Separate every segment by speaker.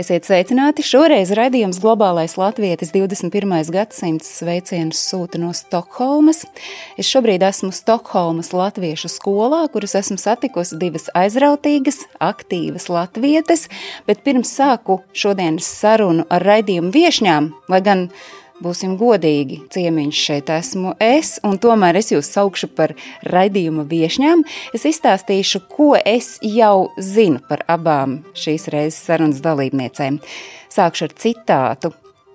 Speaker 1: Esiet sveicināti! Šoreiz raidījums Globālais Latvijas 21. gadsimts sveicienus sūta no Stokholmas. Es šobrīd esmu Stokholmas Latviešu skolā, kuras esmu satikusi divas aizrautīgas, aktīvas latvietes, bet pirms sāku šodienas sarunu ar raidījumu viešņām, lai gan Būsim godīgi, ciemiņš šeit esmu es, un tomēr es jūs saukšu par raidījuma viesņām. Es izstāstīšu, ko es jau zinu par abām šīs reizes sarunas dalībniecēm. Sākšu ar citātu.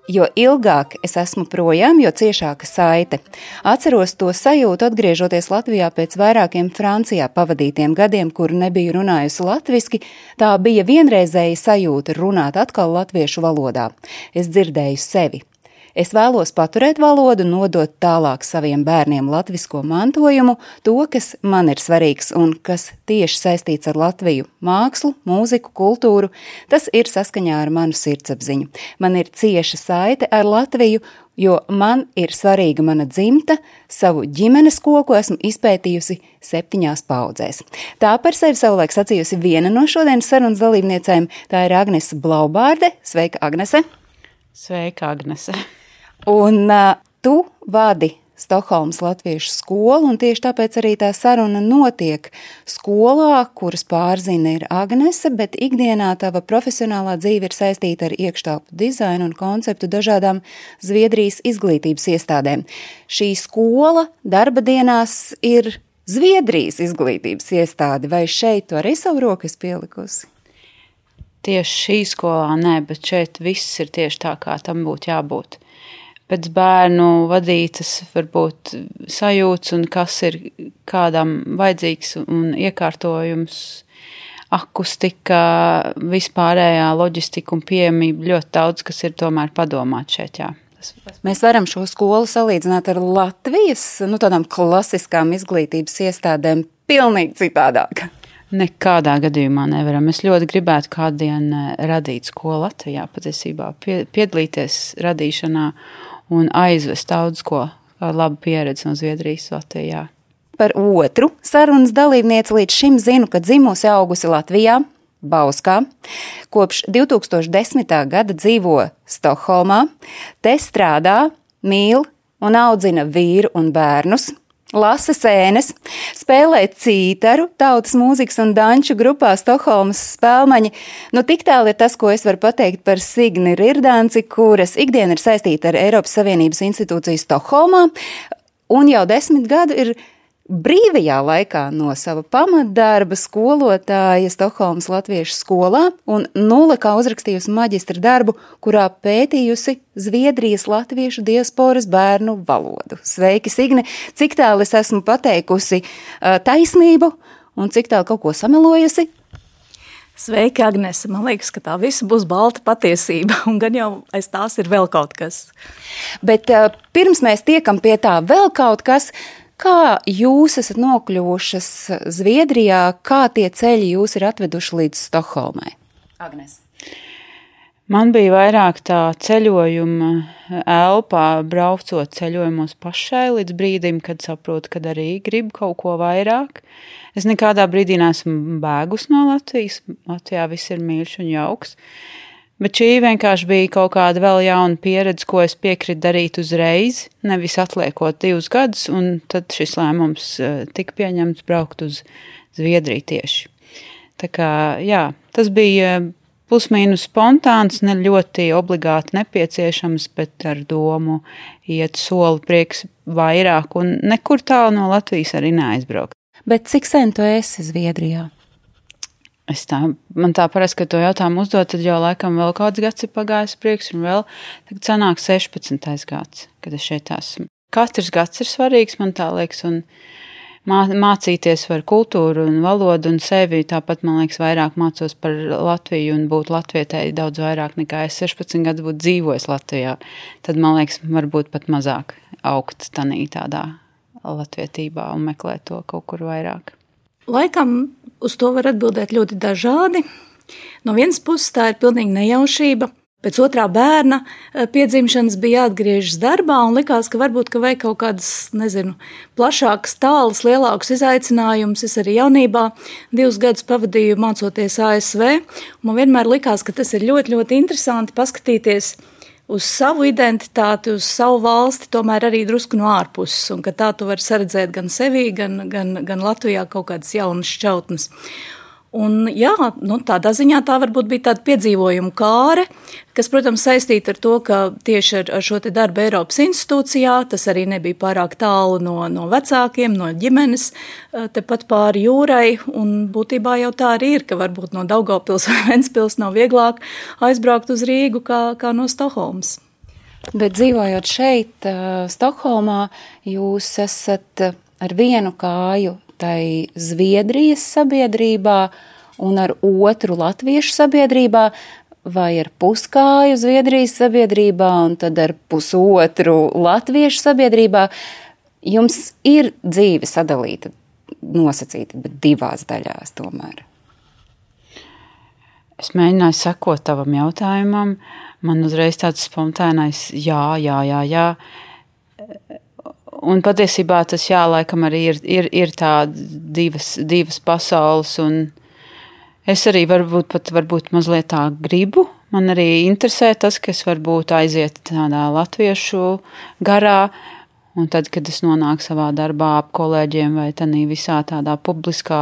Speaker 1: Jo ilgāk es esmu projām, jo ciešāka saite. Atceros to sajūtu, atgriežoties Latvijā pēc vairākiem Francijā pavadītiem gadiem, kur nebiju runājusi latviešu. Tā bija vienreizēja sajūta runāt atkal latviešu valodā. Es dzirdēju sevi. Es vēlos paturēt valodu, nodot tālāk saviem bērniem latviešu mantojumu, to, kas man ir svarīgs un kas tieši saistīts ar Latviju - mākslu, mūziku, kultūru. Tas ir saskaņā ar manu sirdsapziņu. Man ir cieša saite ar Latviju, jo man ir svarīga mana dzimta, savu ģimenes koku esmu izpētījusi septiņās paudzēs. Tā par sevi savulaik sacījusi viena no šodienas sarunas dalībniecēm - tā ir Agnese Blaubārde. Sveika, Agnese!
Speaker 2: Sveika, Agnese!
Speaker 1: Un uh, tu vadi Stokholmas Latviešu skolu, un tieši tāpēc arī tā saruna notiek skolā, kuras pārzina ir Agnese, bet ikdienā tava profesionālā dzīve ir saistīta ar iekštāpu dizainu un konceptu dažādām Zviedrijas izglītības iestādēm. Šī skola darba dienās ir Zviedrijas izglītības iestāde, vai šeit tu arī savu roku esi pielikusi?
Speaker 2: Tieši šī skolā nē, bet šeit viss ir tieši tā, kā tam būtu jābūt. Pēc bērnu vadītas varbūt sajūts un kas ir kādam vajadzīgs un iekārtojums, akustika, vispārējā loģistika un pieejamība ļoti daudz, kas ir tomēr padomāt šeit, jā.
Speaker 1: Mēs varam šo skolu salīdzināt ar Latvijas, nu tādām klasiskām izglītības iestādēm pilnīgi citādāk.
Speaker 2: Nekādā gadījumā nevaram. Es ļoti gribētu kādien radīt skolu Latvijā, patiesībā pie, piedalīties radīšanā un aizvest daudz ko labu pieredzi no Zviedrijas Latvijā.
Speaker 1: Par otru sarunas dalībnieci līdz šim zinu, ka dzimusi augusi Latvijā, Bauskā. Kopš 2010. gada dzīvo Stokholmā, te strādā, mīl un audzina vīru un bērnus. Lasa sēnes, spēlē cītaru, tautas mūzikas un danču grupā Stokholmas spēlmaņi. Nu, tik tālu ir tas, ko es varu pateikt par Signi Rirdānci, kuras ikdiena ir saistīta ar Eiropas Savienības institūciju Stokholmā, un jau desmit gadu ir brīvajā laikā no sava pamatdarba skolotāja Stokholmas Latviešu skolā un nulle kā uzrakstījusi maģistra darbu, kurā pētījusi Zviedrijas latviešu diasporas bērnu valodu. Sveiki, Signe! Cik tālu es esmu pateikusi taisnību un cik tālu kaut ko samelojusi?
Speaker 3: Sveiki, Agnese. Man liekas, ka tā visa būs balta patiesība, un gan jau aiz tās ir vēl kaut kas.
Speaker 1: Bet pirms mēs tiekam pie tā vēl kaut kas, Kā jūs esat nokļuvušas Zviedrijā, kā tie ceļi jūs ir atveduši līdz Stokholmai? Agnes.
Speaker 2: Man bija vairāk tā ceļojuma elpā, braucot ceļojumos pašai līdz brīdim, kad saprotu, ka arī gribu kaut ko vairāk. Es nekādā brīdī neesmu bēgus no Latvijas. Latvijā viss ir mīļš un jauks. Bet šī vienkārši bija kaut kāda vēl jauna pieredze, ko es piekritu darīt uzreiz, nevis atliekot divus gadus, un tad šis lēmums tika pieņemts braukt uz Zviedriju tieši. Tā kā, jā, tas bija plus-mínus spontāns, ne ļoti obligāti nepieciešams, bet ar domu iet soli prieks vairāk un nekur tālu no Latvijas arī neaizbraukt.
Speaker 1: Bet cik sen tu esi Zviedrijā?
Speaker 2: Es tā, man tā parasti, ka to jautājumu uzdot, tad jau laikam vēl kāds gads ir pagājis priekš, un vēl tagad sanāk 16. gads, kad es šeit esmu. Katrs gads ir svarīgs, man tā liekas, un mācīties par kultūru un valodu un sevi. Tāpat, man liekas, vairāk mācos par Latviju un būt latvietēji daudz vairāk nekā es 16 gadus būtu dzīvojis Latvijā. Tad, man liekas, varbūt pat mazāk augt tādā latvietībā un meklēt to kaut kur vairāk.
Speaker 3: Laikam uz to var atbildēt ļoti dažādi. No vienas puses tā ir pilnīga nejaušība. Pēc otrā bērna eh, piedzimšanas bija jāatgriežas darbā, un likās, ka varbūt ka vajag kaut kādas, nezinu, plašākas, tālas, lielākas izaicinājumus. Es arī jaunībā divus gadus pavadīju mācoties ASV. Man vienmēr likās, ka tas ir ļoti, ļoti interesanti paskatīties uz savu identitāti, uz savu valsti, tomēr arī drusku no ārpuses, un tā tu vari saredzēt gan sevī, gan, gan, gan Latvijā kaut kādas jaunas šķautnes. Un, jā, nu, tādā ziņā tā varbūt bija tāda piedzīvojuma kāre, kas, protams, saistīta ar to, ka tieši ar, ar šo darbu Eiropas institūcijā tas arī nebija pārāk tālu no, no vecākiem, no ģimenes, tepat pāri jūrai. Un būtībā jau tā arī ir, ka varbūt no Daugopils vai Ventspils nav vieglāk aizbraukt uz Rīgu kā, kā no Stokholmas.
Speaker 1: Bet dzīvojot šeit, Stokholmā, jūs esat ar vienu kāju tai Zviedrijas sabiedrībā un ar otru latviešu sabiedrībā, vai ar puskāju Zviedrijas sabiedrībā un tad ar pusotru latviešu sabiedrībā. Jums ir dzīve sadalīta, nosacīta, bet divās daļās tomēr.
Speaker 2: Es mēģināju sekot tavam jautājumam. Man uzreiz tāds spontānais, jā, jā, jā, jā un patiesībā tas jā, laikam arī ir, ir, ir tādas divas, divas pasaules. Es arī varbūt pat varbūt mazliet tā gribu. Man arī interesē tas, ka es varbūt aiziet tādā latviešu garā. Un tad, kad es nonāku savā darbā ap kolēģiem vai tādā visā tādā publiskā,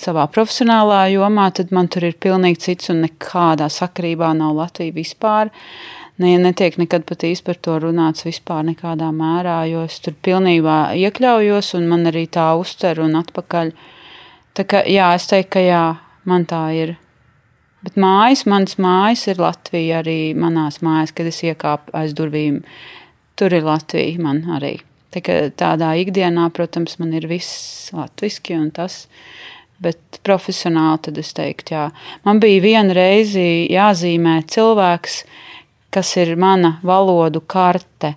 Speaker 2: savā profesionālā jomā, tad man tur ir pilnīgi cits un nekādā sakarībā nav Latvija vispār. Uh, ne, netiek nekad pat īsti par to runāts vispār nekādā mērā, jo es tur pilnībā iekļaujos un man arī tā uztver un atpakaļ. Tā kā, jā, es teiktu, ka jā, man tā ir. Bet mājas, mans mājas ir Latvija arī manās mājas, kad es iekāpu aiz durvīm. Tur ir Latvija man arī. Tā kā tādā ikdienā, protams, man ir viss latviski un tas, bet profesionāli tad es teiktu, jā. Man bija viena reizi jāzīmē cilvēks, kas ir mana valodu karte.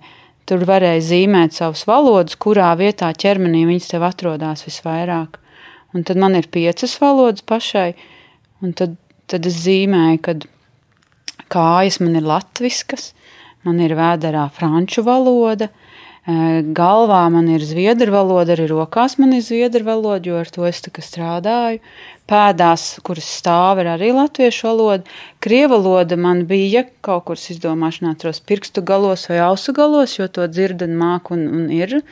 Speaker 2: Tur varēja zīmēt savus valodus, kurā vietā ķermenī viņas tev atrodas visvairāk. Un tad man ir piecas valodas pašai, un tad, tad es zīmēju, ka kājas man ir latviskas, man ir vēderā franču valoda, galvā man ir zviedru valoda, arī rokās man ir zviedru valoda, jo ar to es strādāju pēdās, kuras stāv ir arī latviešu valoda. Krieva valoda man bija kaut kur izdomāšanā, atros pirkstu galos vai ausu galos, jo to dzird un māk un, un ir.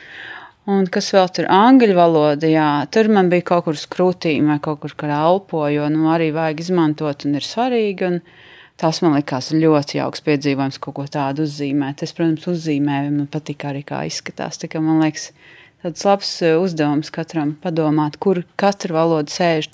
Speaker 2: Un kas vēl tur angļu valoda, jā, tur man bija kaut kur skrūtīm vai kaut kur kā elpo, jo nu, arī vajag izmantot un ir svarīgi. Un tas man likās ļoti jauks piedzīvojums, kaut ko tādu uzzīmēt. Es, protams, uzzīmēju, man patīk arī kā izskatās. Tā kā man liekas, tāds labs eh, uzdevums katram padomāt, kur katra valoda sēž.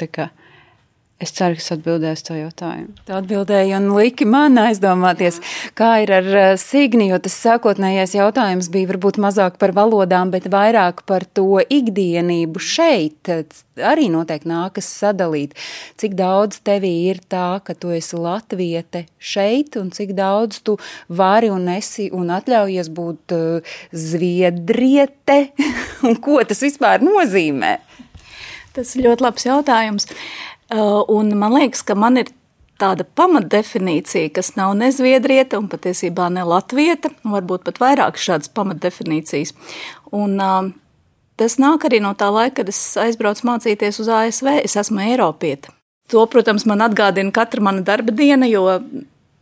Speaker 2: Es ceru, ka es atbildēju to jautājumu.
Speaker 1: Tā atbildēja un lika man aizdomāties, kā ir ar eh, Signi, jo tas sākotnējais jautājums bija varbūt mazāk par valodām, bet vairāk par to ikdienību šeit. Arī noteikti nākas sadalīt, cik daudz tevī ir tā, ka tu esi latviete šeit, un cik daudz tu vari un esi un atļaujies būt uh, zviedriete, un ko tas vispār nozīmē?
Speaker 3: Tas ir ļoti labs jautājums. Uh, un man liekas, ka man ir tāda pamatdefinīcija, kas nav ne zviedrieta un patiesībā ne latvieta, varbūt pat vairāk šādas pamatdefinīcijas. Un, uh, tas nāk arī no tā laika, kad es aizbraucu mācīties uz ASV. Es esmu Eiropieta. To, protams, man atgādina katra mana darba diena, jo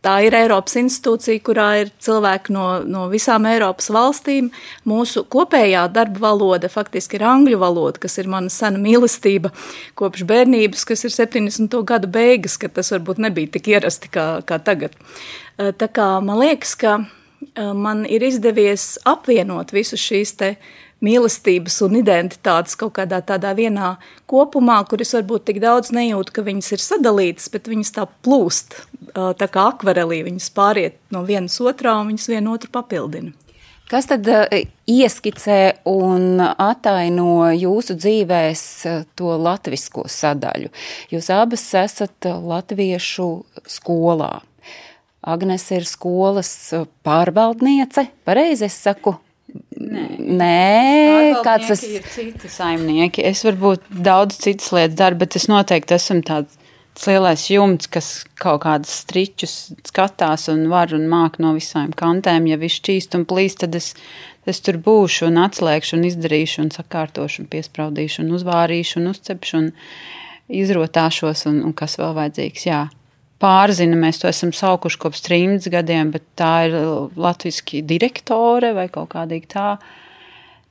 Speaker 3: Tā ir Eiropas institūcija, kurā ir cilvēki no, no visām Eiropas valstīm. Mūsu kopējā darba valoda faktiski ir angļu valoda, kas ir mana sena mīlestība kopš bērnības, kas ir 70. gadu beigas, kad tas varbūt nebija tik ierasti kā, kā tagad. Tā kā man liekas, ka man ir izdevies apvienot visus šīs te mīlestības un identitātes kaut kādā tādā vienā kopumā, kuras varbūt tik daudz nejūt, ka viņas ir sadalītas, bet viņas tā plūst, tā kā akvarelī, viņas pāriet no vienas otrā un viņas vienu otru papildina.
Speaker 1: Kas tad ieskicē un ataino jūsu dzīvēs to latvisko sadaļu? Jūs abas esat latviešu skolā. Agnes ir skolas pārvaldniece, pareizi es saku? Nē, kāds tas
Speaker 2: ir citi saimnieki. Es varbūt daudz citas lietas daru, bet es noteikti esmu tāds. Tas lielais jumts, kas kaut kādus striķus skatās un var un māk no visām kantēm, ja viņš čīst un plīst, tad es, es tur būšu un atslēgšu un izdarīšu un sakārtošu un piespraudīšu un uzvārīšu un uzcepšu un izrotāšos un, un kas vēl vajadzīgs. Jā. Pārzina, mēs to esam saukuši kopš 30 gadiem, bet tā ir latviski direktore vai kaut kādīgi tā.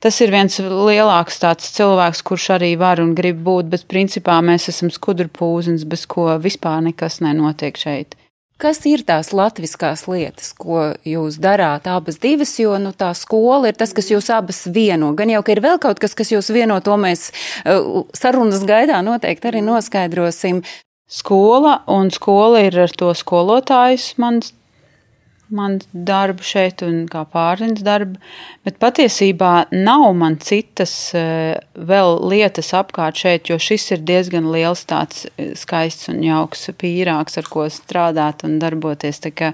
Speaker 2: Tas ir viens lielāks cilvēks, kurš arī var un grib būt, bet principā mēs esam skudrpūzens, bez ko vispār nekas nenotiek šeit.
Speaker 1: Kas ir tās latviskās lietas, ko jūs darāt abas divas, jo nu, tā skola ir tas, kas jūs abas vieno. Gan jau, ka ir vēl kaut kas, kas jūs vieno, to mēs uh, sarunas gaidā noteikti arī noskaidrosim.
Speaker 2: Skola un skola ir ar to skolotājs mans man darbu šeit un kā pārziņas darbu, bet patiesībā nav man citas eh, vēl lietas apkārt šeit, jo šis ir diezgan liels tāds eh, skaists un jauks pīrāgs, ar ko strādāt un darboties. Tā kā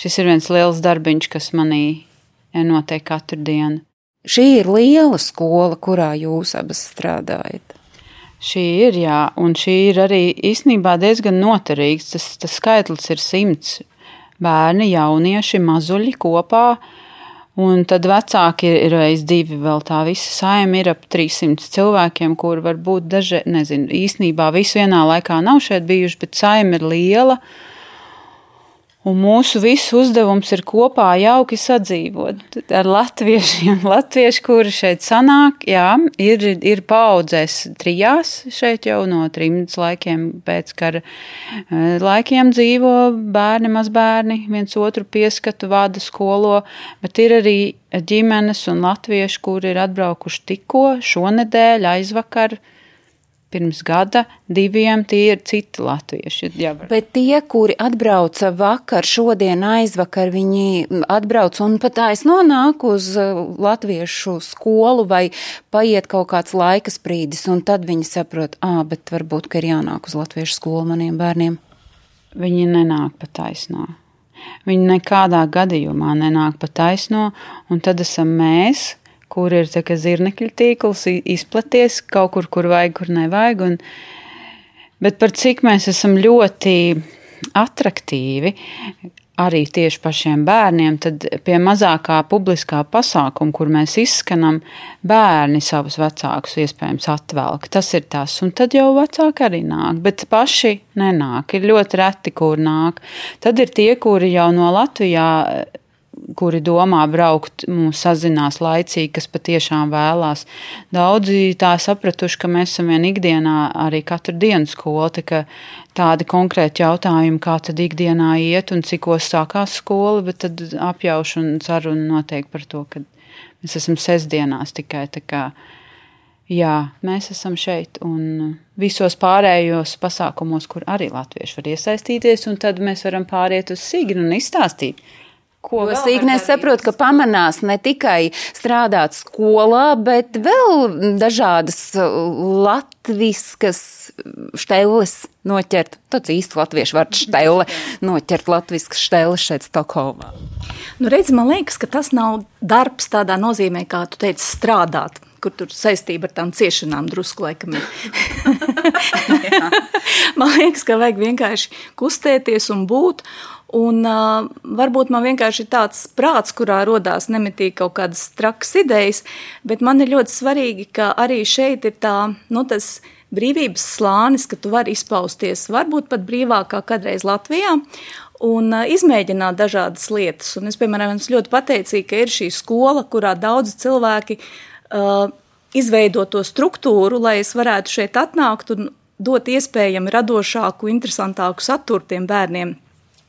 Speaker 2: šis ir viens liels darbiņš, kas manī notiek katru dienu.
Speaker 1: Šī ir liela skola, kurā jūs abas strādājat.
Speaker 2: Šī ir, jā, un šī ir arī īstenībā diezgan noturīgs. Tas, tas skaitlis ir simts bērni, jaunieši, mazuļi kopā. Un tad vecāki ir reiz divi, vēl tā visa saima ir ap 300 cilvēkiem, kur varbūt daži, nezinu, īsnībā visi vienā laikā nav šeit bijuši, bet saima ir liela. Uh, Un mūsu visu uzdevums ir kopā jauki sadzīvot ar latviešiem. Latvieši, kuri šeit sanāk, jā, ir, ir paudzēs trijās šeit jau no trimdas laikiem pēc kara eh, laikiem dzīvo bērni, mazbērni, viens otru pieskatu vada skolo, bet ir arī ģimenes un latvieši, kuri ir atbraukuši tikko šonedēļ, aizvakar pirms gada, diviem tie ir citi latvieši. Jāvar.
Speaker 1: Bet tie, kuri atbrauca vakar, šodien, aizvakar, viņi atbrauc un pat aiz nonāk uz uh, latviešu skolu vai paiet kaut kāds laika sprīdis, un tad viņi saprot, ā, bet varbūt, ka ir jānāk uz latviešu skolu maniem bērniem.
Speaker 2: Viņi nenāk pa taisno. Viņi nekādā gadījumā nenāk pa taisno, un tad esam mēs, kur ir zirnekļu tīkls izplaties kaut kur, kur vajag, kur nevajag. Un, bet par cik mēs esam ļoti attraktīvi, arī tieši pašiem bērniem, tad pie mazākā publiskā pasākuma, kur mēs izskanam, bērni savus vecākus iespējams atvelk. Tas ir tas, un tad jau vecāki arī nāk, bet paši nenāk. Ir ļoti reti, kur nāk. Tad ir tie, kuri jau no Latvijā kuri domā braukt, mums sazinās laicīgi, kas patiešām vēlās. Daudzi tā sapratuši, ka mēs esam vien ikdienā arī katru dienu skola, tā tādi konkrēti jautājumi, kā tad ikdienā iet un cikos sākās skola, bet tad apjaušu un sarunu notiek par to, ka mēs esam sestdienās tikai tā kā. Jā, mēs esam šeit un visos pārējos pasākumos, kur arī latvieši var iesaistīties, un tad mēs varam pāriet uz Signu un izstāstīt,
Speaker 1: Ko jo Sīgnē saprot, ka pamanās ne tikai strādāt skolā, bet vēl dažādas uh, latviskas šteiles noķert. Tāds īsti latviešu vārds šteile, noķert latviskas šteiles šeit Stokholmā.
Speaker 3: Nu, redz, man liekas, ka tas nav darbs tādā nozīmē, kā tu teici, strādāt kur tur saistība ar tām ciešanām drusku laikam ir. man liekas, ka vajag vienkārši kustēties un būt. Un, uh, varbūt man vienkārši ir tāds prāts, kurā radās nemitīgi kaut kādas trakas idejas, bet man ir ļoti svarīgi, ka arī šeit ir tā, nu, tas brīvības slānis, ka tu vari izpausties varbūt pat brīvāk kā kādreiz Latvijā. Un uh, izmēģināt dažādas lietas. Un es, piemēram, esmu ļoti pateicīga, ka ir šī skola, kurā daudz cilvēki uh, izveido to struktūru, lai es varētu šeit atnākt un dot iespējami radošāku, interesantāku saturu tiem bērniem.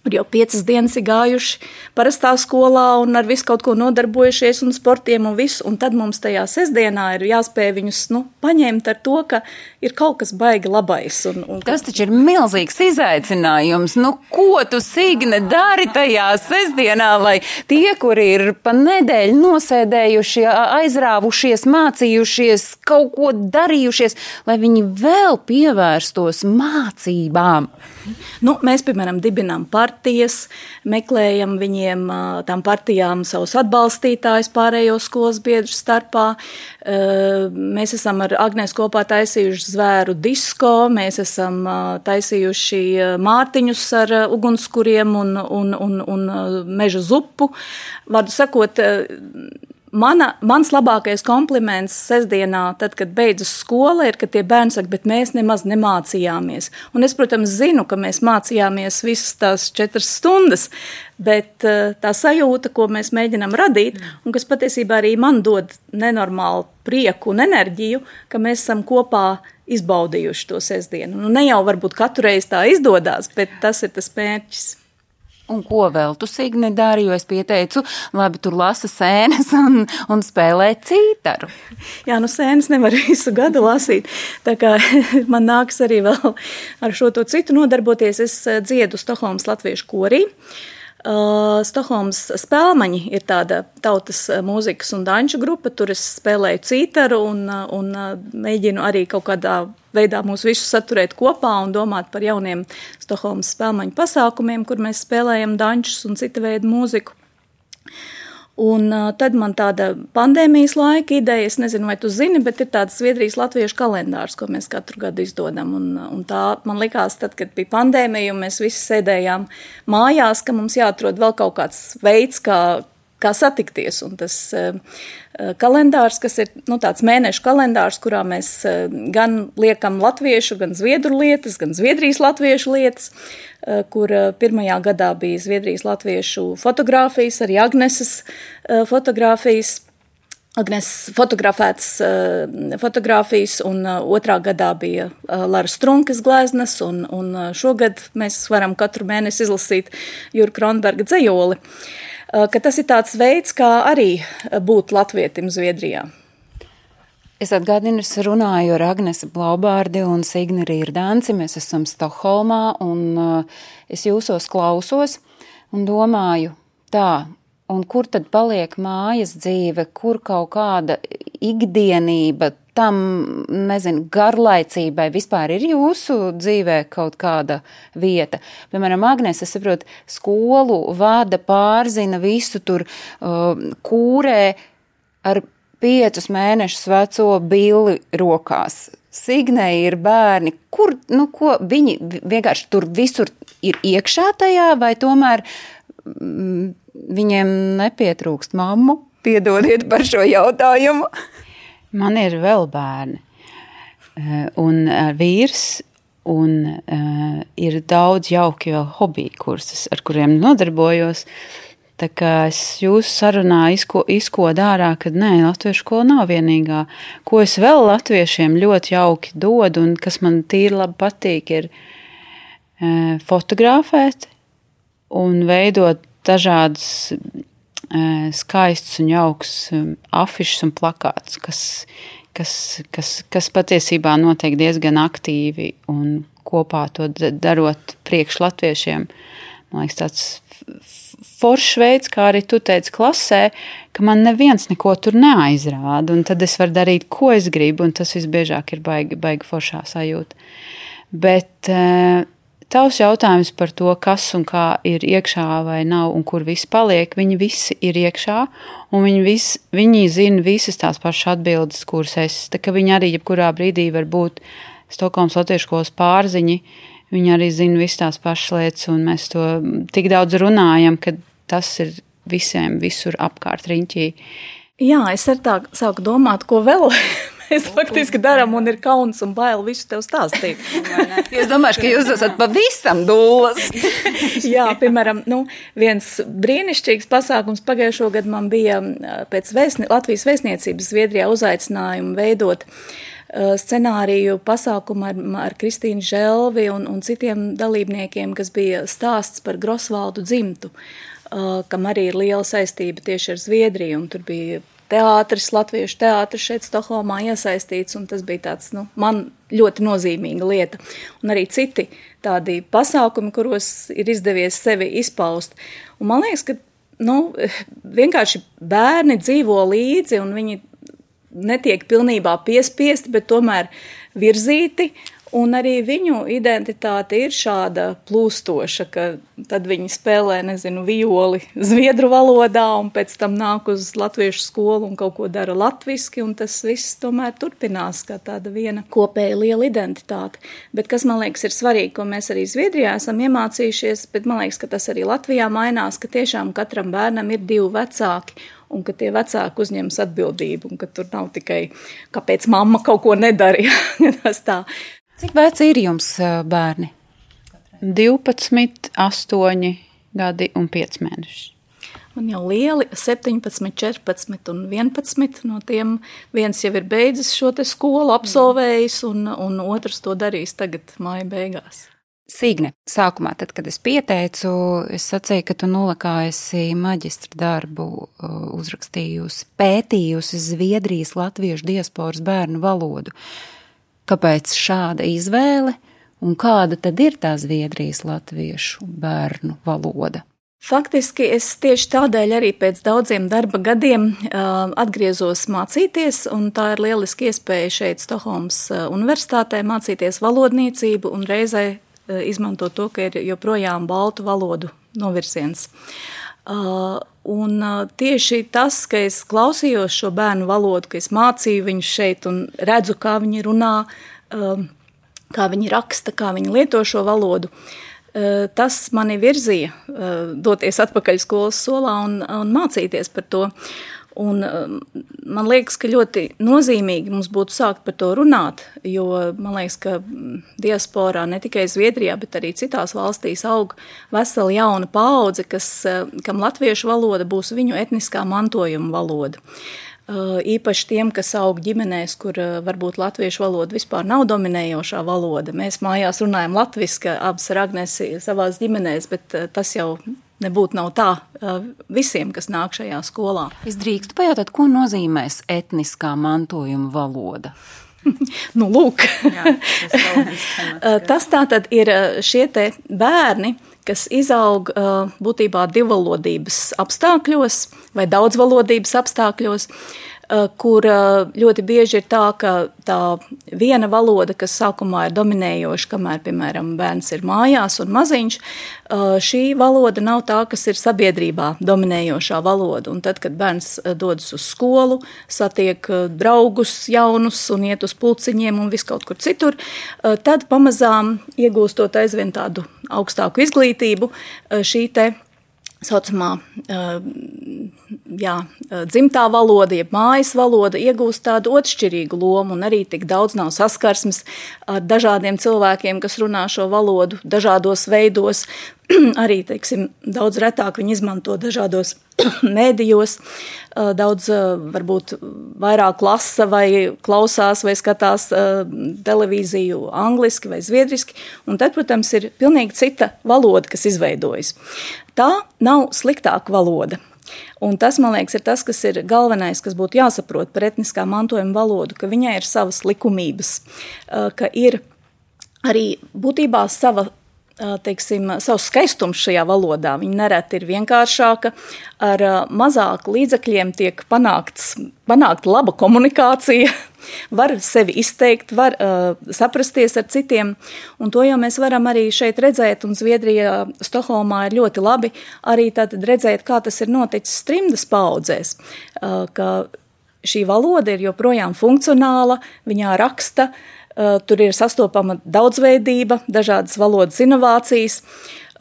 Speaker 3: Jau piecas dienas ir gājuši parastā skolā un ar visu kaut ko nodarbojušies, un sportiem un visu. Un tad mums tajā sestdienā ir jāspēj viņus nu, paņemt ar to, ka ir kaut kas baigi labais. Un, un,
Speaker 1: Tas taču ir milzīgs izaicinājums. Nu, ko tu, Signe, dari tajā sestdienā, lai tie, kuri ir pa nedēļu nosēdējuši, aizrāvušies, mācījušies, kaut ko darījušies, lai viņi vēl pievērstos mācībām?
Speaker 3: Nu, mēs, piemēram, dibinām partijas, meklējam viņiem, tām partijām, savus atbalstītājus pārējo skolas biedru starpā. Mēs esam ar Agnēs kopā taisījuši zvēru disko, mēs esam taisījuši mārtiņus ar ugunskuriem un, un, un, un meža zupu. Vārdu sakot, Mana, mans labākais kompliments sestdienā, tad, kad beidzas skola, ir, ka tie bērni saka, bet mēs nemaz nemācījāmies. Un es, protams, zinu, ka mēs mācījāmies visas tās četras stundas, bet eh, tā sajūta, ko mēs mēģinām radīt, un kas patiesībā arī man dod nenormālu prieku un enerģiju, ka mēs esam kopā izbaudījuši to sestdienu. Nu, ne jau varbūt katru reizi tā izdodas, bet tas ir tas mērķis.
Speaker 1: Un ko vēl tu, Signe, dari? Jo es pieteicu, labi, tur lasa sēnes un, un spēlē cītaru.
Speaker 3: Jā, nu sēnes nevar visu gadu lasīt. Tā kā man nāks arī vēl ar šo to citu nodarboties, es eh, dziedu Stokholmas latviešu korī. Uh, Stokholmas spēlmaņi ir tāda tautas eh, mūzikas un danču grupa. Tur es spēlēju cītaru un, un mēģinu arī kaut kādā veidā mūs visus saturēt kopā un domāt par jauniem Stokholmas spēlmaņu pasākumiem, kur mēs spēlējam dančus un cita veida mūziku. Un tad man tāda pandēmijas laika ideja, es nezinu, vai tu zini, bet ir tāds Zviedrijas latviešu kalendārs, ko mēs katru gadu izdodam. Un, un tā man likās, tad, kad bija pandēmija un mēs visi sēdējām mājās, ka mums jāatrod vēl kaut kāds veids, kā, kā satikties. Un tas uh, kalendārs, kas ir nu, tāds mēnešu kalendārs, kurā mēs uh, gan liekam latviešu, gan zviedru lietas, gan zviedrijas latviešu lietas, uh, kur pirmajā gadā bija zviedrijas latviešu fotografijas, arī Agneses fotografijas. Agnes fotografētas fotogrāfijas, un otrā gadā bija Lara Strunkas gleznas, un, un šogad mēs varam katru mēnesi izlasīt Jurka Kronberga dzējoli. Uh, Eh, ka tas ir tāds veids, kā arī būt latvietim Zviedrijā.
Speaker 1: Es atgādinu, es runāju ar Agnesi Blaubārdi un Signi Rīrdānci. Mēs esam Stokholmā un es jūsos klausos un domāju tā, un kur tad paliek mājas dzīve, kur kaut kāda ikdienība, tam, nezinu, garlaicībai vispār ir jūsu dzīvē kaut kāda vieta? Piemēram, Agnēs, es saprotu, skolu vada, pārzina visu tur, uh, kūrē ar piecus mēnešus veco billi rokās. Signēji ir bērni, kur, nu, ko viņi vienkārši tur visur ir iekšā tajā, vai tomēr mm, viņiem nepietrūkst mammu? Piedodiet par šo jautājumu.
Speaker 2: Man ir vēl bērni eh, un eh, vīrs, un uh, ir daudz jauki vēl hobiju kursus, ar kuriem nodarbojos. Tā kā es jūsu sarunā izko, izkodu ārā, ka nē, latviešu skola nav vienīgā. Ko es vēl latviešiem ļoti jauki dodu un kas man tīri labi patīk, ir uh, fotografēt un veidot dažādas skaists un jauks afišs un plakāts, kas, kas, kas, kas patiesībā notiek diezgan aktīvi un kopā to darot priekš latviešiem. Man liekas, tāds foršs veids, kā arī tu teici klasē, ka man neviens neko tur neaizrāda, un tad es varu darīt, ko es gribu, un tas visbiežāk ir baigi, baigi foršā sajūta. Bet Tavs jautājums par to, kas un kā ir iekšā vai nav un kur viss paliek, viņi visi ir iekšā un viņi, vis, viņi zina visas tās pašas atbildes, kuras es. Tā kā viņi arī jebkurā brīdī var būt Stokholmas latviešu skolas pārziņi, viņi arī zina visas tās pašas lietas un mēs to tik daudz runājam, ka tas ir visiem visur apkārt riņķī.
Speaker 3: Jā, es ar tā sāku domāt, ko vēl Mēs faktiski darām, un ir kauns un bail visu tev stāstīt.
Speaker 1: es domāju, ka jūs esat pavisam dūlas.
Speaker 3: Jā, piemēram, nu, viens brīnišķīgs pasākums pagājušo gadu man bija pēc vēstni, Latvijas vēstniecības Zviedrijā uzaicinājumu veidot scenāriju pasākumu ar, ar Kristīnu Želvi un, un citiem dalībniekiem, kas bija stāsts par Grosvaldu dzimtu, kam arī ir liela saistība tieši ar Zviedriju, un tur bija teātris, latviešu teātris šeit Stokholmā iesaistīts, un tas bija tāds, nu, man ļoti nozīmīga lieta. Un arī citi tādi pasākumi, kuros ir izdevies sevi izpaust. Un man liekas, ka, nu, vienkārši bērni dzīvo līdzi, un viņi netiek pilnībā piespiesti, bet tomēr virzīti, Un arī viņu identitāte ir šāda plūstoša, ka tad viņi spēlē, nezinu, violi zviedru valodā, un pēc tam nāk uz latviešu skolu un kaut ko dara latviski, un tas viss tomēr turpinās kā tāda viena kopēja liela identitāte. Bet kas man liekas ir svarīgi, ko mēs arī Zviedrijā esam iemācījušies, bet man liekas, ka tas arī Latvijā mainās, ka tiešām katram bērnam ir divi vecāki, un ka tie vecāki uzņems atbildību, un ka tur nav tikai kāpēc mamma kaut ko nedarīja. tas tā.
Speaker 1: Cik veci ir jums bērni?
Speaker 2: 12, 8 gadi un 5 mēneši.
Speaker 3: Man jau lieli 17, 14 un 11. No tiem viens jau ir beidzis šo skolu, absolvējis, un, un otrs to darīs tagad, māja beigās.
Speaker 1: Sīgne, sākumā, tad, kad es pieteicu, es sacīju, ka tu nolakā esi maģistra darbu uzrakstījusi, pētījusi Zviedrijas latviešu diasporas bērnu valodu. Kāpēc šāda izvēle un kāda tad ir tā Zviedrijas latviešu bērnu valoda?
Speaker 3: Faktiski es tieši tādēļ arī pēc daudziem darba gadiem uh, atgriezos mācīties, un tā ir lieliski iespēja šeit, Stokholmas Universitātē, mācīties valodniecību un reizē Eh, izmanto to, ka ir joprojām baltu valodu novirziens. Uh, un uh, tieši tas, ka es klausījos šo bērnu valodu, ka es mācīju viņus šeit un redzu, kā viņi runā, uh, kā viņi raksta, kā viņi lieto šo valodu, tas mani virzīja doties atpakaļ skolas solā un, un mācīties par to. Un, um, man liekas, ka ļoti nozīmīgi mums būtu sākt par to runāt, jo man liekas, ka mm, diasporā ne tikai Zviedrijā, bet arī citās valstīs aug vesela jauna paudze, kas, uh, kam latviešu valoda būs viņu etniskā mantojuma valoda. Uh, īpaši tiem, kas aug ģimenēs, kur uh, varbūt latviešu valoda vispār nav dominējošā valoda. Mēs mājās runājam latviešu, abas ar Agnesi savās ģimenēs, bet tas jau nebūtu nav tā visiem, kas nāk šajā skolā.
Speaker 1: Es drīkstu pajautāt, ko nozīmēs etniskā mantojuma valoda?
Speaker 3: nu, lūk, Jā, tas, tas tā tad ir šie bērni, kas izaug būtībā divvalodības apstākļos vai daudzvalodības apstākļos. Eh, kur eh, ļoti bieži ir tā, ka tā viena valoda, kas sākumā ir dominējoša, kamēr, piemēram, bērns ir mājās un maziņš, eh, šī valoda nav tā, kas ir sabiedrībā dominējošā valoda. Un tad, kad bērns dodas uz skolu, satiek draugus jaunus un iet uz pulciņiem un viskaut kur citur, tad pamazām iegūstot aizvien tādu augstāku izglītību, šī te saucamā jā, dzimtā valoda, jeb mājas valoda iegūst tādu otršķirīgu lomu, un arī tik daudz nav saskarsmes ar dažādiem cilvēkiem, kas runā šo valodu dažādos veidos. arī teiksim, daudz retāk viņi izmanto dažādos mēdījos, daudz varbūt vairāk lasa vai klausās vai skatās televīziju angliski vai zviedriski, un tad, protams, ir pilnīgi cita valoda, kas izveidojas. Tā nav sliktāka valoda. Un tas, man liekas, ir tas, kas ir galvenais, kas būtu jāsaprot par etniskā mantojuma valodu, ka viņai ir savas likumības, ka ir arī būtībā sava teiksim, savs skaistums šajā valodā. Viņa nereti ir vienkāršāka, ar mazāk līdzekļiem tiek panākts, panākt laba komunikācija, var sevi izteikt, var uh, saprasties ar citiem, un to jau mēs varam arī šeit redzēt, un Zviedrijā, Stokholmā ir ļoti labi arī tātad redzēt, kā tas ir noticis trimdas paudzēs, uh, ka šī valoda ir joprojām funkcionāla, viņā raksta, uh, tur ir sastopama daudzveidība, dažādas valodas inovācijas,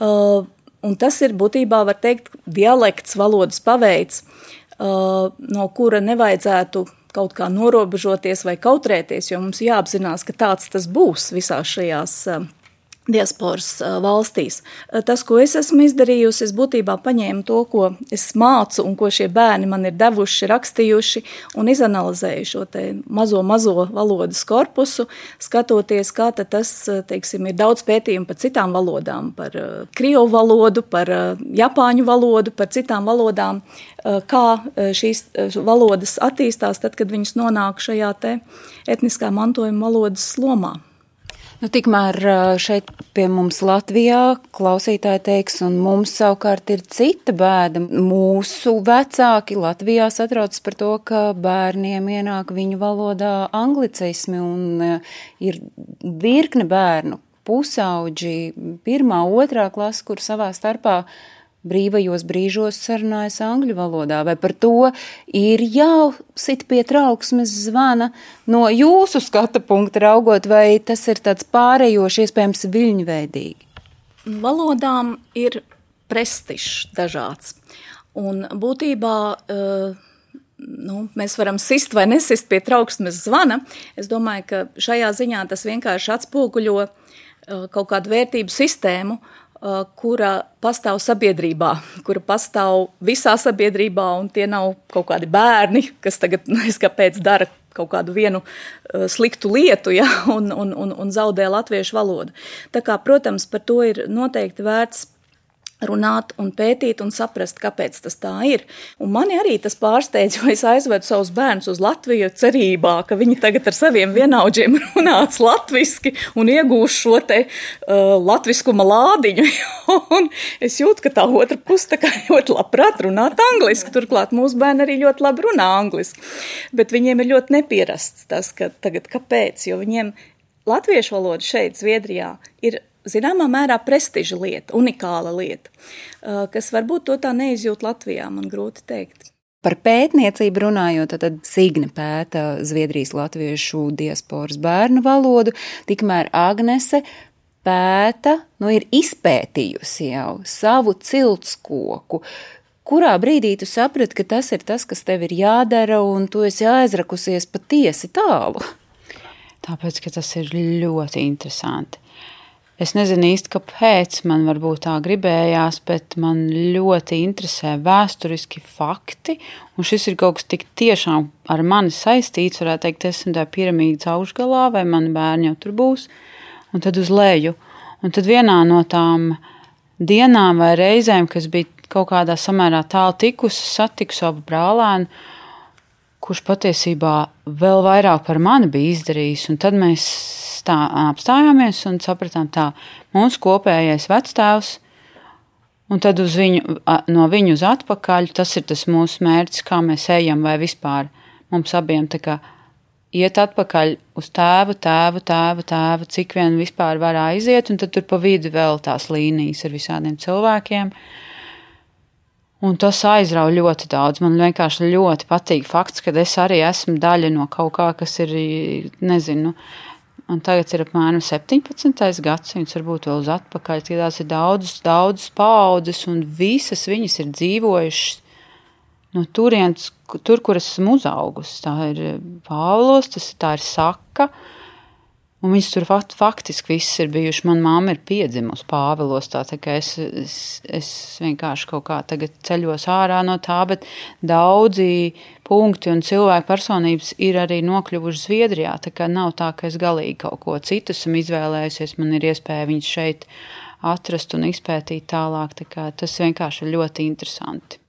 Speaker 3: eh, un tas ir būtībā, var teikt, dialekts, valodas paveids, eh, no kura nevajadzētu kaut kā norobežoties vai kautrēties, jo mums jāapzinās, ka tāds tas būs visās šajās diasporas valstīs. Tas, ko es esmu izdarījusi, es būtībā paņēmu to, ko es mācu un ko šie bērni man ir devuši, rakstījuši un izanalizēju šo mazo, mazo valodas korpusu, skatoties, kā tas, teiksim, ir daudz pētījumu par citām valodām, par krievu valodu, par japāņu valodu, par citām valodām, kā šīs valodas attīstās tad, kad viņas nonāk šajā etniskā mantojuma valodas lomā.
Speaker 1: Nu, tikmēr šeit pie mums Latvijā klausītāji teiks, un mums savukārt ir cita bēda. Mūsu vecāki Latvijā satrauc par to, ka bērniem ienāk viņu valodā anglicismi, un ir virkne bērnu, pusauģi, pirmā, otrā klasa, kur savā starpā brīvajos brīžos sarunājas angļu valodā, vai par to ir jāsit pie trauksmes zvana no jūsu skata punkta raugot, vai tas ir tāds pārējoši, iespējams, viļņveidīgi?
Speaker 3: Valodām ir prestižs dažāds. Un būtībā uh, nu, mēs varam sist vai nesist pie trauksmes zvana. Es domāju, ka šajā ziņā tas vienkārši atspoguļo uh, kaut kādu vērtību sistēmu, kura pastāv sabiedrībā, kura pastāv visā sabiedrībā, un tie nav kaut kādi bērni, kas tagad kāpēc dara kaut kādu vienu uh, sliktu lietu ja, un, un, un, un zaudē latviešu valodu. Tā kā, protams, par to ir noteikti vērts runāt un pētīt un saprast, kāpēc tas tā ir. Un mani arī tas pārsteidz, jo es aizvedu savus bērnus uz Latviju cerībā, ka viņi tagad ar saviem vienaudžiem runās latviski un iegūs šo te uh, latviskuma lādiņu. un es jūtu, ka tā otra puse tā kā ļoti labprāt runāt angliski. Turklāt mūsu bērni arī ļoti labi runā angliski. Bet viņiem ir ļoti nepierasts tas, ka tagad kāpēc, jo viņiem latviešu valoda šeit, Zviedrijā, ir zināmā mērā prestiža lieta, unikāla lieta, uh, kas varbūt to tā neizjūt Latvijā, man grūti teikt.
Speaker 1: Par pētniecību runājot, tad Signe pēta Zviedrijas latviešu diasporas bērnu valodu, tikmēr Agnese pēta, nu ir izpētījusi jau savu ciltskoku. Kurā brīdī tu saprati, ka tas ir tas, kas tev ir jādara, un tu esi aizrakusies patiesi tālu?
Speaker 2: Tāpēc, ka tas ir ļoti interesanti. Es nezinu īsti, kāpēc man varbūt tā gribējās, bet man ļoti interesē vēsturiski fakti. Un šis ir kaut kas tik tiešām ar mani saistīts, varētu teikt, esmu tajā piramīdas augšgalā, vai mani bērni jau tur būs, un tad uz leju. Un tad vienā no tām dienām vai reizēm, kas bija kaut kādā samērā tālu tikusi, satiku savu brālēnu, kurš patiesībā vēl vairāk par mani bija izdarījis. Un tad mēs stā, apstājāmies un sapratām, tā mūsu kopējais vectēvs. Un tad viņu, no viņu uz atpakaļ tas ir tas mūsu mērķis, kā mēs ejam, vai vispār mums abiem tā kā iet atpakaļ uz tēvu, tēvu, tēvu, tēvu, cik vien vispār var aiziet, un tad tur pa vidu vēl tās līnijas ar visādiem cilvēkiem. Un tas aizrauja ļoti daudz. Man vienkārši ļoti patīk fakts, ka es arī esmu daļa no kaut kā, kas ir, nezinu, Un tagad ir apmēram 17. gadsimts, varbūt vēl uz atpakaļ. Tās ir daudzas, daudzas paudzes, un visas viņas ir dzīvojušas no turienes, tur, kur esmu uzaugusi. Tā ir Pāvils, tas tā ir Saka. Un viņas tur fakt, faktiski visas ir bijušas. Manā māte ir piedzimusi Pāvilos. Tā, tā es, es, es vienkārši kaut kā ceļos ārā no tā, bet daudzi punkti un cilvēku personības ir arī nokļuvuši Zviedrijā. Tā kā nav tā, ka es galīgi kaut ko citu esmu izvēlējusies. Man ir iespēja viņus šeit atrast un izpētīt tālāk. Tā tas vienkārši ir ļoti interesanti.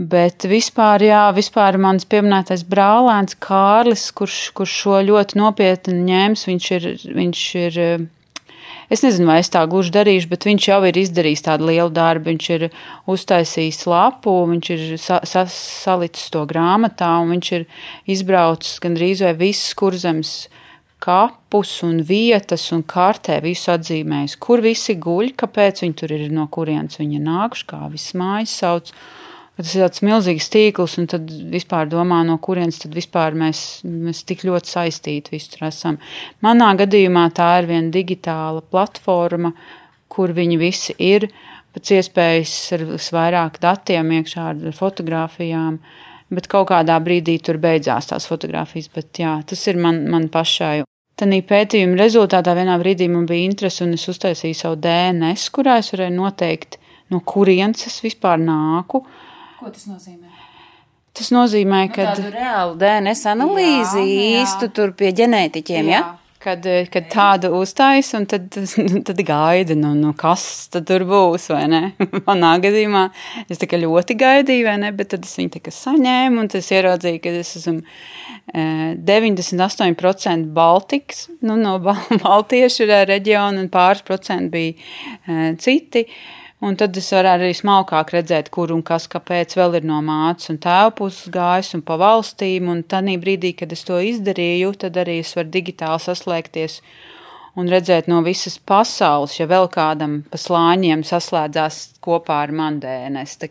Speaker 2: Bet vispār, jā, vispār mans pieminētais brālēns Kārlis, kurš, kurš šo ļoti nopietni ņēmis, viņš ir, viņš ir, es nezinu, vai es tā gluži darīšu, bet viņš jau ir izdarījis tādu lielu darbu. Viņš ir uztaisījis lapu, viņš ir sa, sa, salicis to grāmatā, un viņš ir izbraucis gandrīz vai visas kurzemes kapus un vietas un kartē visu atzīmējis, kur visi guļ, kāpēc viņi tur ir, no kurienes viņi nākuši, kā visas mājas sauc Tas ir tāds milzīgs tīkls, un tad vispār domā, no kurienes tad vispār mēs, mēs tik ļoti saistīti visur esam. Manā gadījumā tā ir viena digitāla platforma, kur viņi visi ir, pēc iespējas ar vairāk datiem iekšā ar fotografijām, bet kaut kādā brīdī tur beidzās tās fotografijas, bet jā, tas ir man, man pašai. Tanī pētījuma rezultātā vienā brīdī man bija interese, un es uztaisīju savu DNS, kurā es varēju noteikt, no kurienes es vispār nāku, uh,
Speaker 1: Ko tas nozīmē?
Speaker 2: Tas nozīmē, ka
Speaker 1: nu, tādu reālu DNS analīzi jā, jā. īstu tur pie ģenētiķiem, jā. ja?
Speaker 2: kad, eh, kad tādu uztais, un tad, tad gaida, nu, nu, kas tad tur būs, vai ne? Manā gadījumā es tā kā ļoti gaidīju, vai ne, bet tad es viņu tā kā saņēmu, un tas ieraudzīju, ka es esmu 98% Baltikas, nu, no Baltiešu reģiona, un pāris procenti bija citi. Un tad es varu arī smalkāk redzēt, kur un kas, kāpēc vēl ir no mātes un tēva puses gājis un pa valstīm. Un tādā brīdī, kad es to izdarīju, tad arī es varu digitāli saslēgties un redzēt no visas pasaules, ja vēl kādam pa slāņiem saslēdzās kopā ar mani DNS.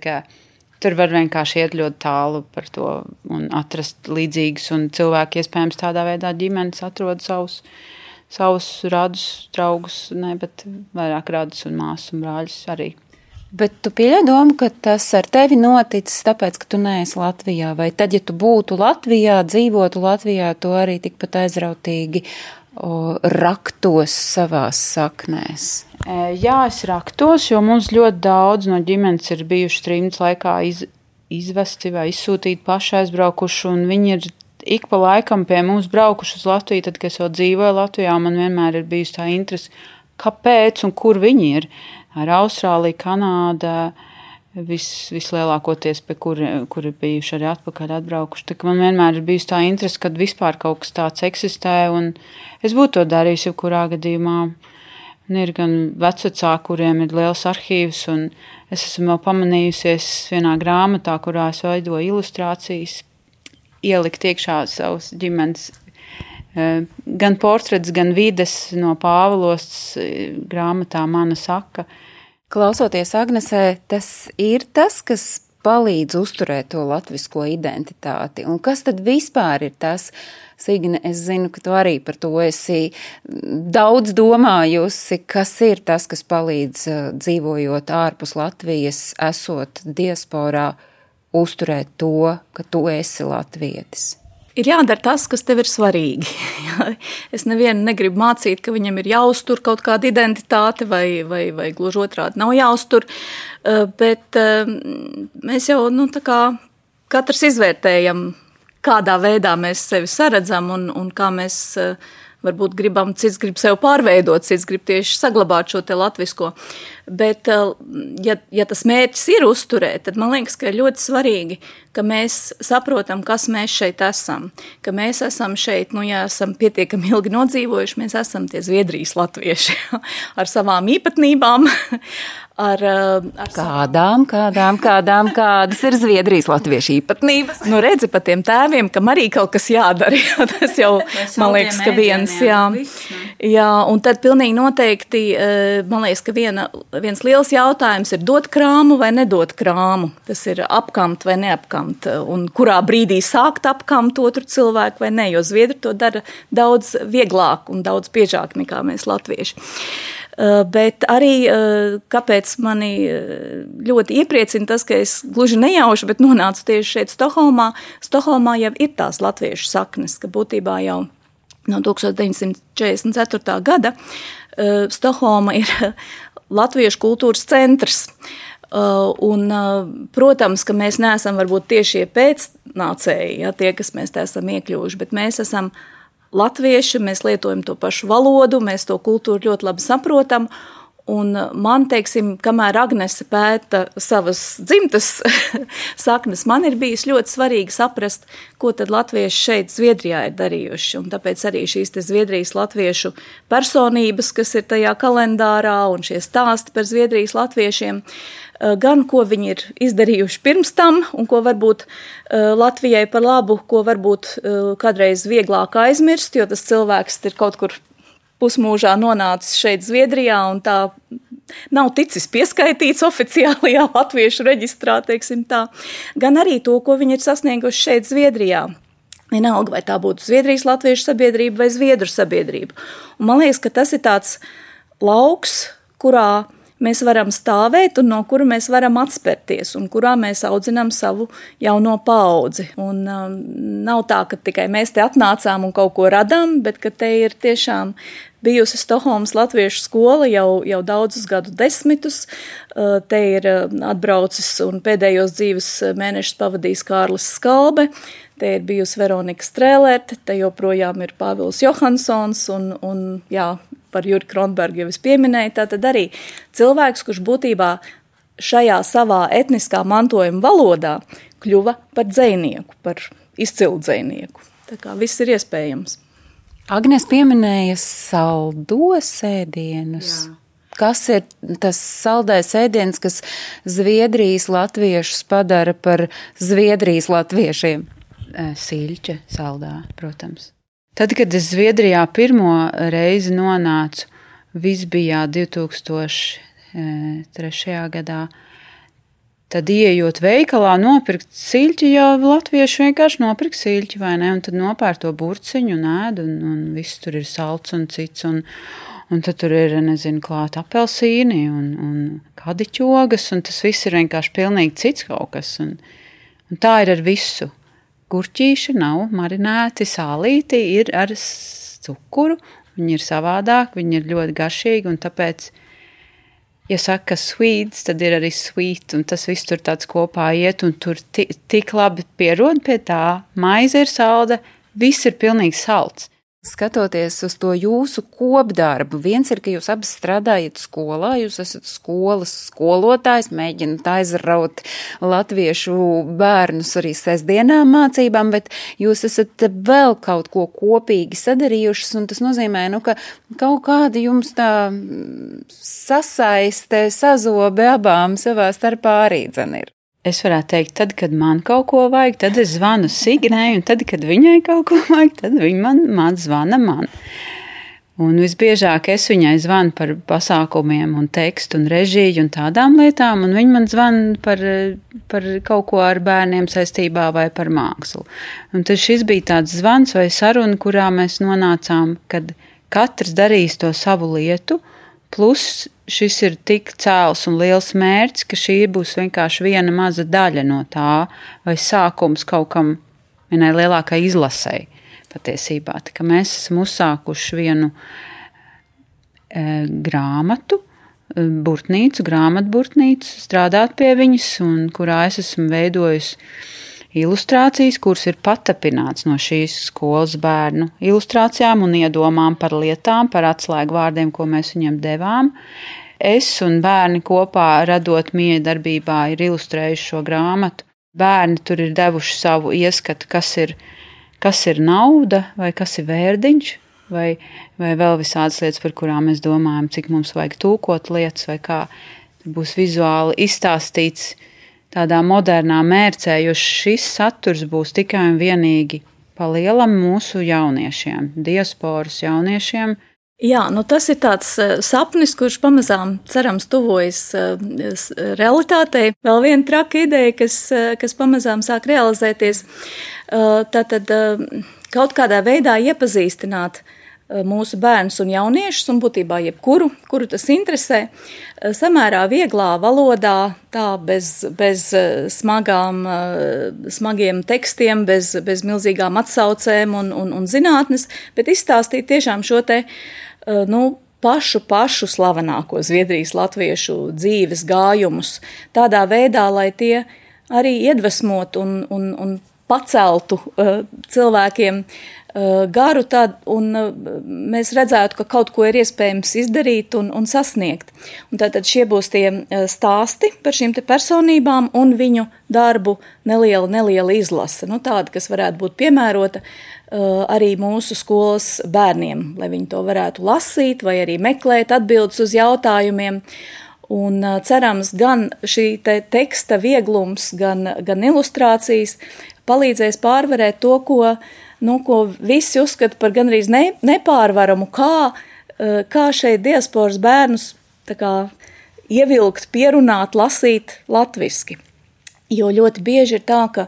Speaker 2: Tur var vienkārši iet ļoti tālu par to un atrast līdzīgus, un cilvēki iespējams tādā veidā ģimenes atrod savus savus radus, draugus, ne, bet vairāk radus un māsas un brāļus arī.
Speaker 1: Bet tu pieļauj domu, ka tas ar tevi noticis tāpēc, ka tu neesi Latvijā, vai tad, ja tu būtu Latvijā, dzīvotu Latvijā, tu arī tikpat aizrautīgi o, raktos savās saknēs?
Speaker 2: E, jā, es raktos, jo mums ļoti daudz no ģimenes ir bijuši trījus laikā iz, izvesti vai izsūtīti paši aizbraukuši, un viņi ir ik pa laikam pie mums braukuši uz Latviju, tad, kad es vēl dzīvoju Latvijā, man vienmēr ir bijusi tā interese, kāpēc un kur viņi ir. Ar Austrāliju, Kanādu, vis, vislielākoties, pie kur, kur ir bijuši arī atpakaļ atbraukuši. Tā man vienmēr ir bijusi tā interese, kad vispār kaut kas tāds eksistē, un es būtu to darījis jebkurā gadījumā. Un ir gan vecāki, kuriem ir liels arhīvs, un es esmu pamanījusies vienā grāmatā, kurā es veidoju ilustrācijas ielikt iekšā savus ģimenes eh, gan portrets, gan vides no Pāvilos eh, grāmatā mana saka.
Speaker 1: Klausoties Agnesē, tas ir tas, kas palīdz uzturēt to latvisko identitāti. Un kas tad vispār ir tas? Signe, es zinu, ka tu arī par to esi daudz domājusi, kas ir tas, kas palīdz eh, dzīvojot ārpus Latvijas, esot diasporā, uzturēt to, ka tu esi latvietis?
Speaker 3: Ir jādara tas, kas tev ir svarīgi. es nevienu negribu mācīt, ka viņam ir jāuztur kaut kāda identitāte, vai, vai, vai gluži otrādi nav jāuztur. Eh, bet eh, mēs jau nu, katrs izvērtējam, kādā veidā mēs sevi saredzam un, un kā mēs eh, varbūt gribam, cits grib sev pārveidot, cits grib tieši saglabāt šo te latvisko. Bet, eh, ja, ja tas mērķis ir uzturēt, tad man liekas, ka ir ļoti svarīgi, ka mēs saprotam, kas mēs šeit esam. Ka mēs esam šeit, nu, ja esam pietiekami ilgi nodzīvojuši, mēs esam tie Zviedrijas latvieši ar savām īpatnībām, ar, eh, ar
Speaker 1: kādām, kādām, kādām, kādas ir Zviedrijas latviešu īpatnības.
Speaker 3: Nu, redzi, pa tiem tēviem, kam arī kaut kas jādara. Tas jau, man liekas, ka viens, jā. Jā, un tad pilnīgi noteikti, eh, man liekas, ka viena, viens liels jautājums ir dot krāmu vai nedot krāmu. Tas ir apkamt vai neapkamt, un kurā brīdī sākt apkamt otru cilvēku vai ne, jo Zviedri to dara daudz vieglāk un daudz biežāk nekā mēs latvieši. Eh, bet arī eh, kāpēc mani eh, ļoti iepriecina tas, ka es gluži nejauši, bet nonācu tieši šeit, Stokholmā. Stokholmā jau ir tās latviešu saknes, ka būtībā jau no 1944. gada Stokholma ir latviešu kultūras centrs. Un, protams, ka mēs neesam varbūt tieši pēcnācēji, ja, tie, kas mēs te esam iekļuvuši, bet mēs esam latvieši, mēs lietojam to pašu valodu, mēs to kultūru ļoti labi saprotam. Un man, teiksim, kamēr Agnese pēta savas dzimtas saknes, man ir bijis ļoti svarīgi saprast, ko tad latvieši šeit, Zviedrijā, ir darījuši. Un tāpēc arī šīs Zviedrijas latviešu personības, kas ir tajā kalendārā, un šie stāsti par Zviedrijas latviešiem, Eh, gan ko viņi ir izdarījuši pirms tam, un ko varbūt eh, Latvijai par labu, ko varbūt eh, kādreiz vieglāk aizmirst, jo tas cilvēks ir kaut kur pusmūžā nonācis šeit, Zviedrijā, un tā nav ticis pieskaitīts oficiālajā latviešu reģistrā, teiksim tā, gan arī to, ko viņi ir sasnieguši šeit, Zviedrijā. Vienalga, vai tā būtu Zviedrijas latviešu sabiedrība vai Zviedru sabiedrība. Un man liekas, ka tas ir tāds lauks, kurā mēs varam stāvēt un no kura mēs varam atspērties un kurā mēs audzinām savu jauno paudzi. Un, um, nav tā, ka tikai mēs te atnācām un kaut ko radām, bet ka te ir tiešām bijusi Stokholmas latviešu skola jau, jau daudzus gadu desmitus. Te ir atbraucis un pēdējos dzīves mēnešus pavadījis Kārlis Skalbe. Te ir bijusi Veronika Strēlēta, te joprojām ir Pāvils Johansons un, un jā, par Juri Kronbergu jau es pieminēju. Tātad arī cilvēks, kurš būtībā šajā savā etniskā mantojuma valodā kļuva par dzinieku, par izcilu dzinieku. Tā kā viss ir iespējams.
Speaker 1: Agnēs pieminēja saldos ēdienus. Jā. Kas ir tas saldais ēdiens, kas Zviedrijas latviešus padara par Zviedrijas latviešiem?
Speaker 2: Sīļķa saldā, protams. Tad, kad es Zviedrijā pirmo reizi nonācu, viss bija 2003. gadā, Tad, ieejot veikalā, nopirkt siļķi, jau latvieši vienkārši nopirkt siļķi, vai ne? Un tad nopērk to burciņu, un ēd, un, un viss tur ir salds un cits. Un, un tad tur ir, nezinu, klāt apelsīni un, un kadiķogas, un tas viss ir vienkārši pilnīgi cits kaut kas. Un, un tā ir ar visu. Gurķīši nav marinēti, sālīti ir ar cukuru, viņi ir savādāk, viņi ir ļoti garšīgi, un tāpēc ja saka sweets, tad ir arī sweet, un tas viss tur tāds kopā iet, un tur tik labi pierod pie tā, maize ir salda, viss ir pilnīgi salds.
Speaker 1: Skatoties uz to jūsu kopdarbu, viens ir, ka jūs abi strādājat skolā, jūs esat skolas skolotājs, mēģināt aizraut latviešu bērnus arī sestdienām mācībām, bet jūs esat vēl kaut ko kopīgi sadarījušas, un tas nozīmē, nu, ka kaut kāda jums tā sasaiste, sazobe abām savā starpā arī dzen ir.
Speaker 2: Es varētu teikt, tad, kad man kaut ko vajag, tad es zvanu Signai, un tad, kad viņai kaut ko vajag, tad viņa man, man zvana man. Un visbiežāk es viņai zvanu par pasākumiem, un tekstu, un režiju un tādām lietām, un viņa man zvana par, par kaut ko ar bērniem saistībā vai par mākslu. Un tad šis bija tāds zvans vai saruna, kurā mēs nonācām, kad katrs darīs to savu lietu, plus šis ir tik cēls un liels mērķis, ka šī būs vienkārši viena maza daļa no tā, vai sākums kaut kam vienai lielākai izlasei patiesībā. Tā, mēs esam uzsākuši vienu e, grāmatu, e, burtnīcu, grāmatburtnīcu, strādāt pie viņas, un kurā es esmu veidojis ilustrācijas, kuras ir patapināts no šīs skolas bērnu ilustrācijām un iedomām par lietām, par atslēgu vārdiem, ko mēs viņam devām es un bērni kopā radot miedarbībā ir ilustrējuši šo grāmatu. Bērni tur ir devuši savu ieskatu, kas ir, kas ir nauda vai kas ir vērdiņš. Vai, vai vēl visādas lietas, par kurām mēs domājam, cik mums vajag tūkot lietas, vai kā būs vizuāli izstāstīts tādā modernā mērcē, jo šis saturs būs tikai un vienīgi pa lielam mūsu jauniešiem, diasporas jauniešiem,
Speaker 3: Jā, nu tas ir tāds uh, sapnis, kurš pamazām, cerams, tuvojas uh, realitātei. Vēl viena traka ideja, kas, uh, kas pamazām sāk realizēties, tātad kaut kādā veidā iepazīstināt mūsu bērnus un jauniešus, un būtībā jebkuru, kuru tas interesē, samērā vieglā valodā, tā bez, bez smagām, smagiem tekstiem, bez, bez milzīgām atsaucēm un, un, un zinātnes, bet izstāstīt tiešām šo te Eh, nu, pašu, pašu slavenāko Zviedrijas latviešu dzīves gājumus, tādā veidā, lai tie arī iedvesmotu un, un, un paceltu uh, cilvēkiem uh, garu, tad, un uh, mēs redzētu, ka kaut ko ir iespējams izdarīt un, un sasniegt. Un tātad šie būs tie stāsti par šīm personībām un viņu darbu neliela, neliela izlase, nu, tāda, kas varētu būt piemērota Uh, arī mūsu skolas bērniem, lai viņi to varētu lasīt vai arī meklēt atbildes uz jautājumiem. Un uh, cerams, gan šī te teksta vieglums, gan, gan ilustrācijas palīdzēs pārvarēt to, ko, nu, ko visi uzskata par gandrīz ne, nepārvaramu, kā, uh, kā šeit diasporas bērnus kā, ievilkt, pierunāt, lasīt latviski. Jo ļoti bieži ir tā, ka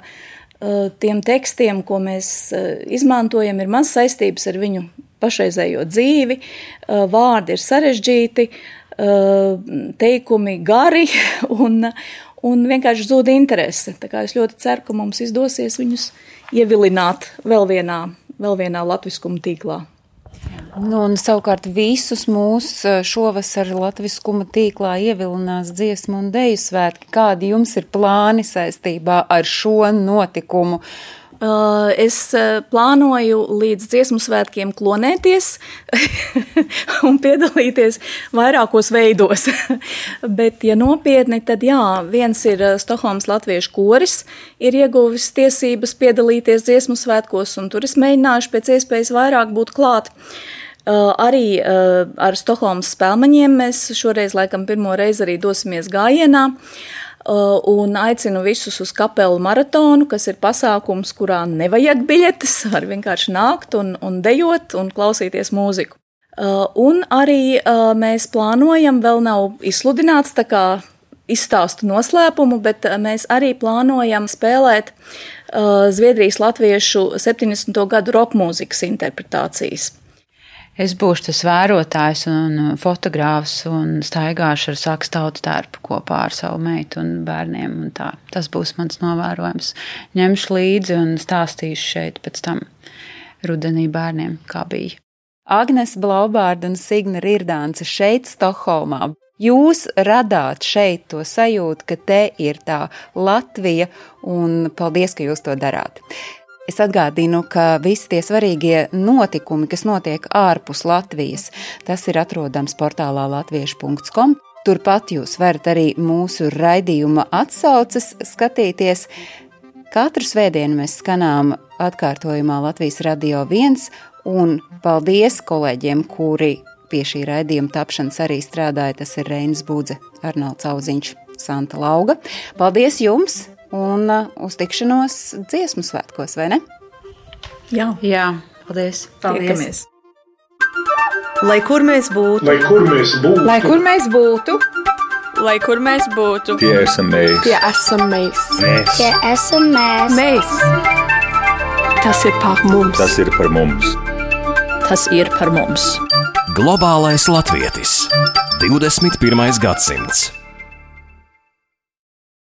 Speaker 3: Eh, tiem tekstiem, ko mēs eh, izmantojam, ir maz saistības ar viņu pašreizējo dzīvi, eh, vārdi ir sarežģīti, teikumi gari un, un vienkārši zūd interese. Es ļoti ceru, ka mums izdosies viņus ievilināt vēl vienā, vēl vienā latviskuma tīklā.
Speaker 1: Nu, un savukārt visus mūs eh, šovasar Latviskuma tīklā ievilinās dziesmu un deju svētki. Kādi jums ir plāni saistībā ar šo notikumu?
Speaker 3: Uh, es uh, plānoju līdz dziesmu svētkiem klonēties un piedalīties vairākos veidos. Bet, ja nopietni, tad jā, viens ir uh, Stokholmas latviešu koris, ir ieguvis tiesības piedalīties dziesmu svētkos, un tur es mēģināšu pēc iespējas vairāk būt klāt. Uh, arī uh, ar Stokholmas spēlmaņiem mēs šoreiz laikam pirmo reizi arī dosimies gājienā. Uh, un aicinu visus uz kapelu maratonu, kas ir pasākums, kurā nevajag biļetes, var vienkārši nākt un, un dejot un klausīties mūziku. Uh, un arī uh, mēs plānojam, vēl nav izsludināts tā kā izstāstu noslēpumu, bet mēs arī plānojam spēlēt Zviedrijas latviešu 70. gadu roka mūzikas interpretācijas.
Speaker 2: Es būšu tas vērotājs un fotogrāfs un staigāšu ar sakstautu tērpu kopā ar savu meitu un bērniem. Un tā. Tas būs mans novērojums. Ņemšu līdzi un stāstīšu šeit pēc tam rudenī bērniem, kā bija.
Speaker 1: Agnes Blaubārda un Signa Rirdānce šeit, Stokholmā. Jūs radāt šeit to sajūtu, ka te ir tā Latvija, un paldies, ka jūs to darāt. Es atgādinu, ka visi tie svarīgie notikumi, kas notiek ārpus Latvijas, tas ir atrodams portālā latviešu.com. Turpat jūs varat arī mūsu raidījuma atsauces skatīties. Katru svētdienu mēs skanām atkārtojumā Latvijas radio viens, un paldies kolēģiem, kuri pie šī raidījuma tapšanas arī strādāja. Tas ir Reinis Budze, Arnolds Auziņš, Santa Lauga. Paldies jums! Un uh, uz tikšanos dziesmu svētkos, vai ne?
Speaker 3: Jā,
Speaker 2: Jā paldies!
Speaker 3: paldies! Tiekamies.
Speaker 4: Lai kur mēs būtu,
Speaker 5: lai kur mēs būtu,
Speaker 6: Lai kur mēs būtu,
Speaker 7: Lai kur mēs būtu,
Speaker 8: Tie esam mēs.
Speaker 6: tie esam mēs.
Speaker 8: mēs.
Speaker 9: Tie esam mēs.
Speaker 6: Mēs! Tas ir par mums!
Speaker 8: Tas ir par mums.
Speaker 3: Tas ir par mums!
Speaker 10: Globālais latvietis 21. gadsimts.